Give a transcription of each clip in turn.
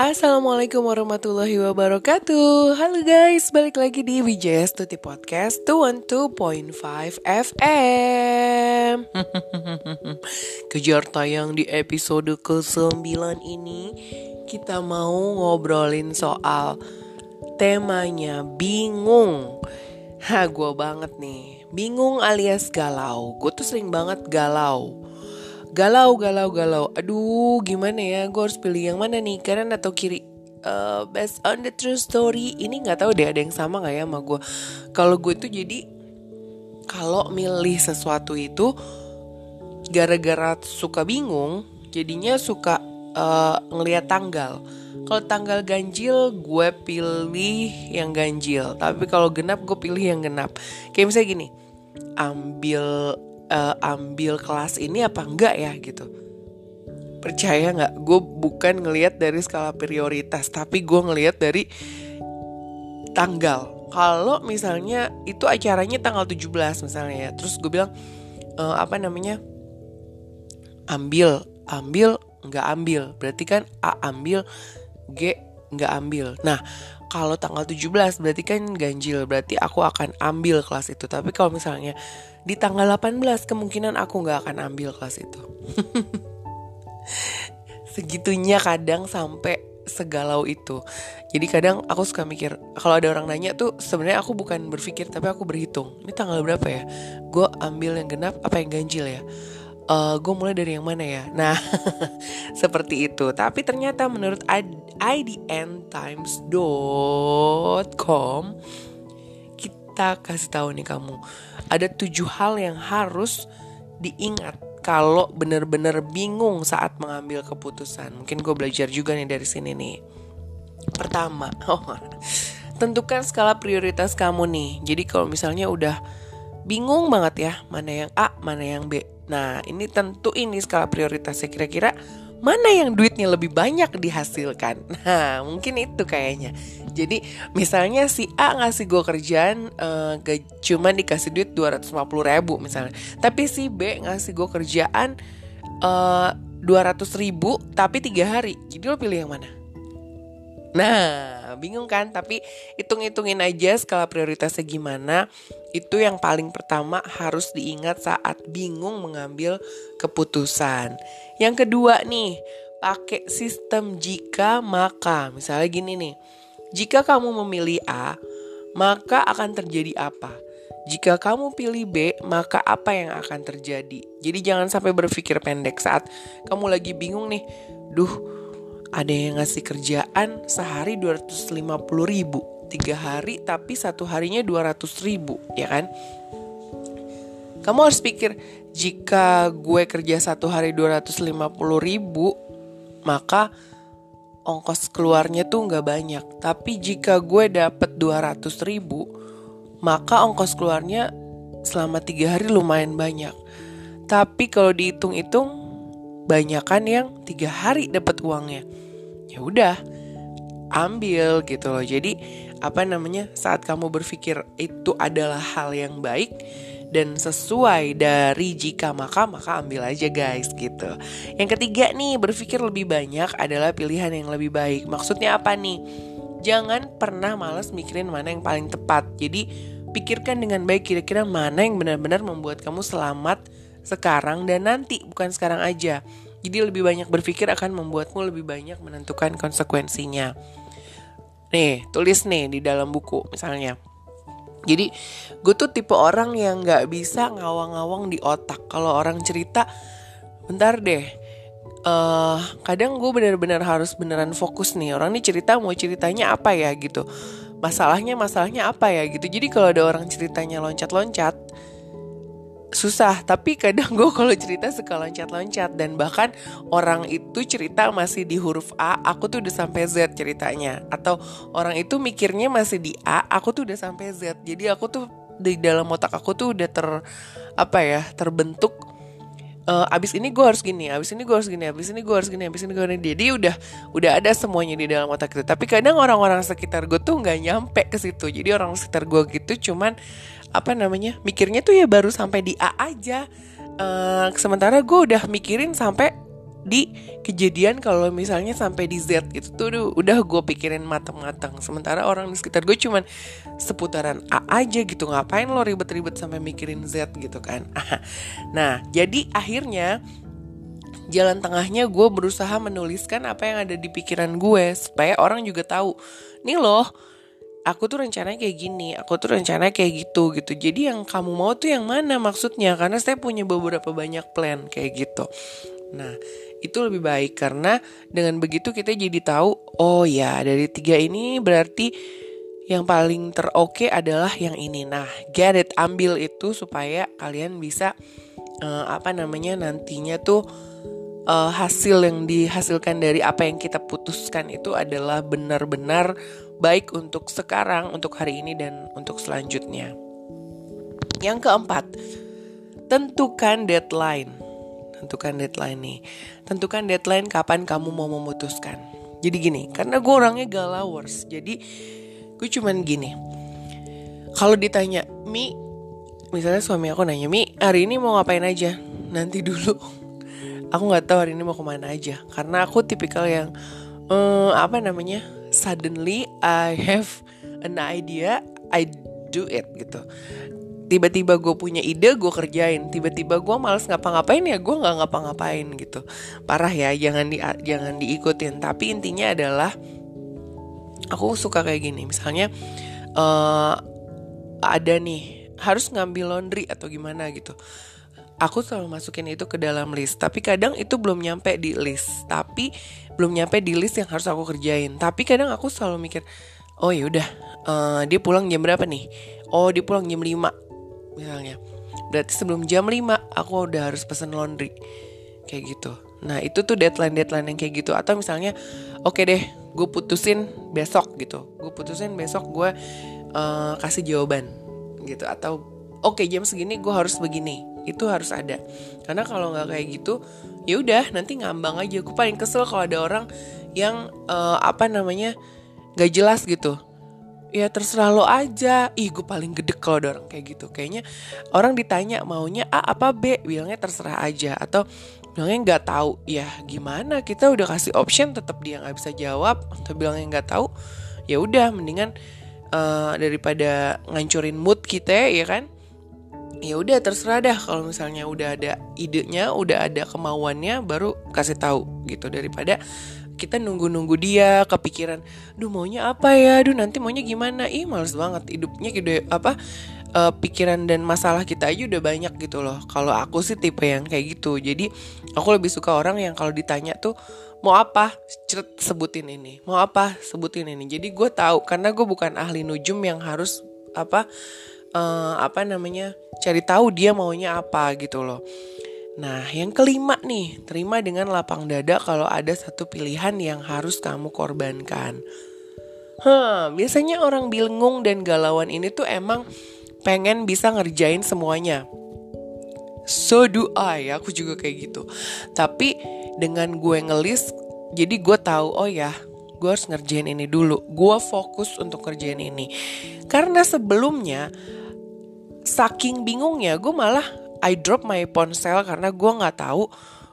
Assalamualaikum warahmatullahi wabarakatuh. Halo guys, balik lagi di WJS Tuti Podcast 212.5 FM Kejar tayang di episode ke-9 ini Kita mau ngobrolin soal temanya bingung. Ha, gue banget nih. Bingung alias galau. Gue tuh sering banget galau galau galau galau. Aduh gimana ya? Gue harus pilih yang mana nih? Kanan atau kiri? Uh, based on the true story. Ini nggak tahu deh ada yang sama nggak ya sama gue kalau gue tuh jadi kalau milih sesuatu itu gara-gara suka bingung jadinya suka uh, ngelihat tanggal. Kalau tanggal ganjil gue pilih yang ganjil. Tapi kalau genap gue pilih yang genap. Kayak misalnya gini ambil uh, ambil kelas ini apa enggak ya gitu. Percaya nggak? Gue bukan ngelihat dari skala prioritas tapi gue ngelihat dari tanggal. Kalau misalnya itu acaranya tanggal 17 misalnya ya terus gue bilang e, apa namanya? Ambil ambil nggak ambil. Berarti kan A ambil G nggak ambil. Nah kalau tanggal 17 berarti kan ganjil berarti aku akan ambil kelas itu. Tapi kalau misalnya di tanggal 18 kemungkinan aku nggak akan ambil kelas itu. Segitunya kadang sampai segalau itu. Jadi kadang aku suka mikir kalau ada orang nanya tuh sebenarnya aku bukan berpikir tapi aku berhitung. Ini tanggal berapa ya? Gue ambil yang genap apa yang ganjil ya uh, eh, gue mulai dari yang mana ya nah seperti itu tapi ternyata menurut idntimes.com kita kasih tahu nih kamu ada tujuh hal yang harus diingat kalau bener-bener bingung saat mengambil keputusan. Mungkin gue belajar juga nih dari sini nih. Pertama, oh, tentukan skala prioritas kamu nih. Jadi kalau misalnya udah bingung banget ya, mana yang A, mana yang B. Nah, ini tentu ini skala prioritasnya kira-kira mana yang duitnya lebih banyak dihasilkan. Nah, mungkin itu kayaknya. Jadi misalnya si A ngasih gue kerjaan uh, cuma dikasih duit 250 ribu misalnya. Tapi si B ngasih gue kerjaan uh, eh, 200 ribu tapi tiga hari. Jadi lo pilih yang mana? Nah, bingung kan? Tapi hitung-hitungin aja skala prioritasnya gimana. Itu yang paling pertama harus diingat saat bingung mengambil keputusan. Yang kedua nih, pakai sistem jika maka. Misalnya gini nih. Jika kamu memilih A, maka akan terjadi apa? Jika kamu pilih B, maka apa yang akan terjadi? Jadi jangan sampai berpikir pendek saat kamu lagi bingung nih. Duh, ada yang ngasih kerjaan sehari 250 ribu tiga hari tapi satu harinya 200 ribu ya kan? Kamu harus pikir jika gue kerja satu hari 250 ribu maka ongkos keluarnya tuh nggak banyak. Tapi jika gue dapet 200 ribu maka ongkos keluarnya selama tiga hari lumayan banyak. Tapi kalau dihitung-hitung banyakan yang tiga hari dapat uangnya. Ya udah ambil gitu loh. Jadi apa namanya saat kamu berpikir itu adalah hal yang baik dan sesuai dari jika maka maka ambil aja guys gitu. Yang ketiga nih berpikir lebih banyak adalah pilihan yang lebih baik. Maksudnya apa nih? Jangan pernah males mikirin mana yang paling tepat. Jadi pikirkan dengan baik kira-kira mana yang benar-benar membuat kamu selamat sekarang dan nanti bukan sekarang aja. Jadi lebih banyak berpikir akan membuatmu lebih banyak menentukan konsekuensinya. Nih, tulis nih di dalam buku misalnya. Jadi gue tuh tipe orang yang gak bisa ngawang-ngawang di otak. Kalau orang cerita, bentar deh. Uh, kadang gue bener-bener harus beneran fokus nih. Orang nih cerita mau ceritanya apa ya gitu. Masalahnya masalahnya apa ya gitu. Jadi kalau ada orang ceritanya loncat-loncat, susah tapi kadang gue kalau cerita suka loncat-loncat dan bahkan orang itu cerita masih di huruf A aku tuh udah sampai Z ceritanya atau orang itu mikirnya masih di A aku tuh udah sampai Z jadi aku tuh di dalam otak aku tuh udah ter apa ya terbentuk uh, abis ini gue harus gini, abis ini gue harus gini, abis ini gue harus gini, abis ini gue harus gini. Jadi udah udah ada semuanya di dalam otak itu. Tapi kadang orang-orang sekitar gue tuh nggak nyampe ke situ. Jadi orang sekitar gue gitu cuman apa namanya mikirnya tuh ya baru sampai di A aja. Uh, sementara gue udah mikirin sampai di kejadian kalau misalnya sampai di Z gitu tuh udah gue pikirin matang-matang sementara orang di sekitar gue cuman seputaran A aja gitu ngapain lo ribet-ribet sampai mikirin Z gitu kan? Nah jadi akhirnya jalan tengahnya gue berusaha menuliskan apa yang ada di pikiran gue supaya orang juga tahu nih loh aku tuh rencananya kayak gini, aku tuh rencananya kayak gitu gitu. Jadi yang kamu mau tuh yang mana maksudnya? Karena saya punya beberapa banyak plan kayak gitu. Nah, itu lebih baik karena dengan begitu kita jadi tahu, oh ya dari tiga ini berarti yang paling teroke adalah yang ini. Nah, get it, ambil itu supaya kalian bisa uh, apa namanya nantinya tuh uh, hasil yang dihasilkan dari apa yang kita putuskan itu adalah benar-benar baik untuk sekarang, untuk hari ini dan untuk selanjutnya. Yang keempat, tentukan deadline. Tentukan deadline nih. Tentukan deadline kapan kamu mau memutuskan. Jadi gini karena gue orangnya galawers jadi gue cuman gini. Kalau ditanya mi misalnya suami aku nanya mi hari ini mau ngapain aja? Nanti dulu. Aku nggak tahu hari ini mau ke mana aja karena aku tipikal yang um, apa namanya suddenly I have an idea I do it gitu. Tiba-tiba gue punya ide gue kerjain. Tiba-tiba gue males ngapa-ngapain ya gue nggak ngapa-ngapain gitu. Parah ya jangan di jangan diikutin. Tapi intinya adalah aku suka kayak gini. Misalnya uh, ada nih harus ngambil laundry atau gimana gitu. Aku selalu masukin itu ke dalam list. Tapi kadang itu belum nyampe di list. Tapi belum nyampe di list yang harus aku kerjain. Tapi kadang aku selalu mikir oh ya udah uh, dia pulang jam berapa nih? Oh dia pulang jam 5 misalnya. Berarti sebelum jam 5 aku udah harus pesen laundry kayak gitu. Nah itu tuh deadline deadline yang kayak gitu. Atau misalnya oke okay deh gue putusin besok gitu. Gue putusin besok gue uh, kasih jawaban gitu. Atau oke okay, jam segini gue harus begini. Itu harus ada. Karena kalau nggak kayak gitu ya udah nanti ngambang aja. Gue paling kesel kalau ada orang yang uh, apa namanya nggak jelas gitu. Ya terserah lo aja. Ih gue paling gede kalau ada orang kayak gitu. Kayaknya orang ditanya maunya A apa B bilangnya terserah aja. Atau bilangnya nggak tahu. Ya gimana? Kita udah kasih option tetap dia nggak bisa jawab. Atau bilangnya nggak tahu ya udah mendingan uh, daripada ngancurin mood kita ya kan ya udah terserah dah. Kalau misalnya udah ada idenya udah ada kemauannya baru kasih tahu gitu. Daripada kita nunggu-nunggu dia kepikiran duh maunya apa ya? Duh nanti maunya gimana? Ih males banget. Hidupnya gitu apa uh, pikiran dan masalah kita aja udah banyak gitu loh. Kalau aku sih tipe yang kayak gitu. Jadi aku lebih suka orang yang kalau ditanya tuh mau apa? Cet, sebutin ini. Mau apa? Sebutin ini. Jadi gue tahu karena gue bukan ahli nujum yang harus apa uh, apa namanya cari tahu dia maunya apa gitu loh Nah, yang kelima nih, terima dengan lapang dada kalau ada satu pilihan yang harus kamu korbankan. Hah, biasanya orang bingung dan galauan ini tuh emang pengen bisa ngerjain semuanya. So do I, aku juga kayak gitu. Tapi dengan gue ngelis, jadi gue tahu, oh ya, gue harus ngerjain ini dulu. Gue fokus untuk ngerjain ini. Karena sebelumnya, saking bingungnya, gue malah I drop my ponsel karena gue nggak tahu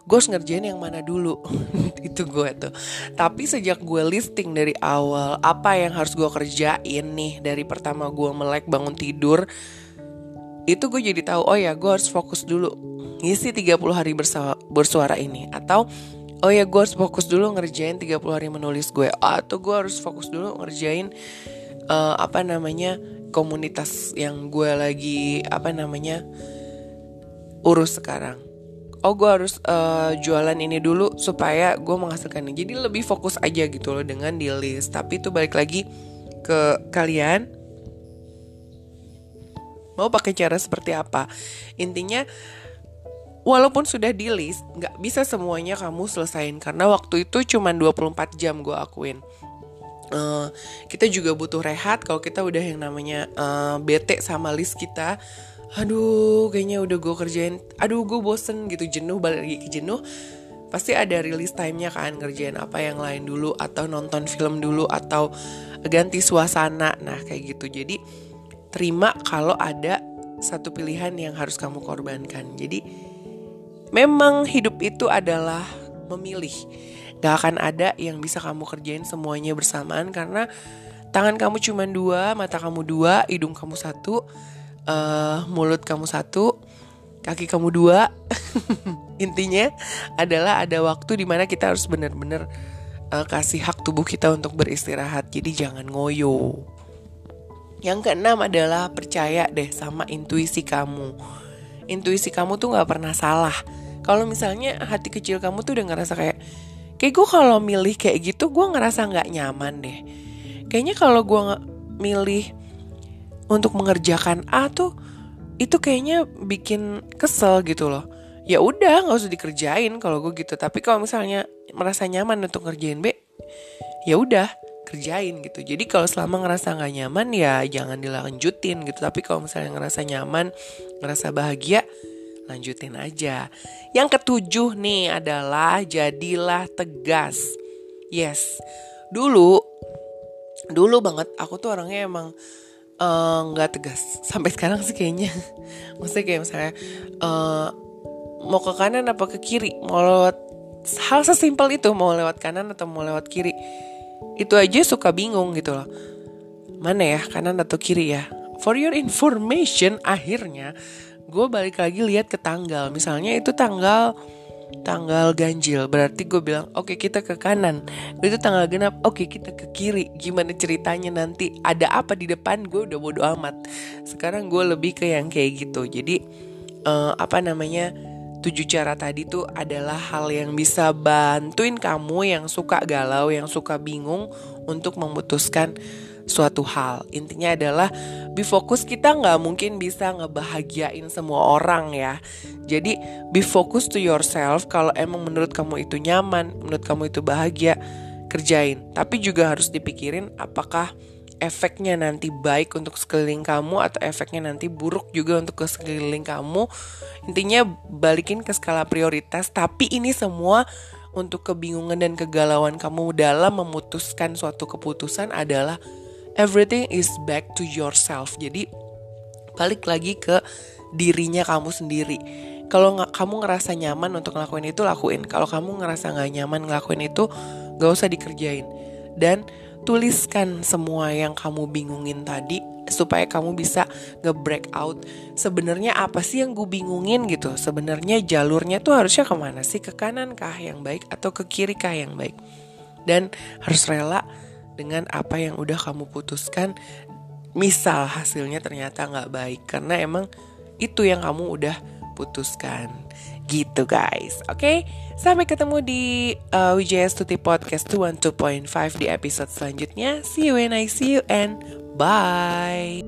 gue ngerjain yang mana dulu. Itu gue tuh. Tapi sejak gue listing dari awal apa yang harus gue kerjain nih dari pertama gue melek bangun tidur itu gue jadi tahu oh ya gue harus fokus dulu ngisi 30 hari bersuara, bersuara ini. Atau oh ya gue harus fokus dulu ngerjain 30 hari menulis gue. Atau gue harus fokus dulu ngerjain uh, apa namanya komunitas yang gue lagi apa namanya urus sekarang. Oh gue harus uh, jualan ini dulu supaya gue menghasilkan ini. Jadi lebih fokus aja gitu loh dengan di list. Tapi itu balik lagi ke kalian. Mau pakai cara seperti apa? Intinya walaupun sudah di list nggak bisa semuanya kamu selesain. Karena waktu itu cuma 24 jam gue akuin uh, kita juga butuh rehat. Kalau kita udah yang namanya uh, bete sama list kita aduh kayaknya udah gue kerjain. Aduh gue bosen gitu. Jenuh balik lagi ke jenuh. Pasti ada release time-nya kan ngerjain apa yang lain dulu atau nonton film dulu atau ganti suasana. Nah kayak gitu. Jadi terima kalau ada satu pilihan yang harus kamu korbankan. Jadi memang hidup itu adalah memilih Gak akan ada yang bisa kamu kerjain semuanya bersamaan Karena tangan kamu cuma dua, mata kamu dua, hidung kamu satu uh, Mulut kamu satu, kaki kamu dua. Intinya adalah ada waktu di mana kita harus benar-benar uh, kasih hak tubuh kita untuk beristirahat. Jadi jangan ngoyo. Yang keenam adalah percaya deh sama intuisi kamu. Intuisi kamu tuh gak pernah salah. Kalau misalnya hati kecil kamu tuh udah ngerasa kayak kayak gue kalau milih kayak gitu gue ngerasa nggak nyaman deh. Kayaknya kalau gue milih untuk mengerjakan A tuh itu kayaknya bikin kesel gitu loh. Ya udah nggak usah dikerjain kalau gue gitu. Tapi kalau misalnya merasa nyaman untuk ngerjain B ya udah kerjain gitu. Jadi kalau selama ngerasa nggak nyaman ya jangan dilanjutin gitu. Tapi kalau misalnya ngerasa nyaman ngerasa bahagia lanjutin aja. Yang ketujuh nih adalah jadilah tegas. Yes, dulu, dulu banget aku tuh orangnya emang eh, nggak uh, tegas. Sampai sekarang sih kayaknya. Maksudnya kayak misalnya uh, mau ke kanan apa ke kiri, mau lewat hal sesimpel itu mau lewat kanan atau mau lewat kiri. Itu aja suka bingung gitu loh. Mana ya kanan atau kiri ya? For your information, akhirnya gue balik lagi lihat ke tanggal. Misalnya itu tanggal tanggal ganjil. Berarti gue bilang oke okay, kita ke kanan. Itu tanggal genap. Oke okay, kita ke kiri. Gimana ceritanya nanti? Ada apa di depan? Gue udah bodo amat. Sekarang gue lebih ke yang kayak gitu. Jadi uh, apa namanya tujuh cara tadi tuh adalah hal yang bisa bantuin kamu yang suka galau yang suka bingung untuk memutuskan suatu hal. Intinya adalah be fokus kita nggak mungkin bisa ngebahagiain semua orang ya. Jadi be focus to yourself. Kalau emang menurut kamu itu nyaman, menurut kamu itu bahagia, kerjain. Tapi juga harus dipikirin apakah efeknya nanti baik untuk sekeliling kamu atau efeknya nanti buruk juga untuk ke sekeliling kamu. Intinya balikin ke skala prioritas. Tapi ini semua untuk kebingungan dan kegalauan kamu dalam memutuskan suatu keputusan adalah everything is back to yourself. Jadi balik lagi ke dirinya kamu sendiri. Kalau nggak kamu ngerasa nyaman untuk ngelakuin itu lakuin. Kalau kamu ngerasa nggak nyaman ngelakuin itu gak usah dikerjain. Dan tuliskan semua yang kamu bingungin tadi supaya kamu bisa nge-break out. Sebenarnya apa sih yang gue bingungin gitu? Sebenarnya jalurnya tuh harusnya ke mana sih? Ke kanan kah yang baik atau ke kiri kah yang baik? Dan harus rela dengan apa yang udah kamu putuskan misal hasilnya ternyata nggak baik karena emang itu yang kamu udah putuskan. Gitu guys. Oke? Okay? sampai ketemu di uh, Wijaya Stuti Podcast 212.5 di episode selanjutnya. See you when I see you and bye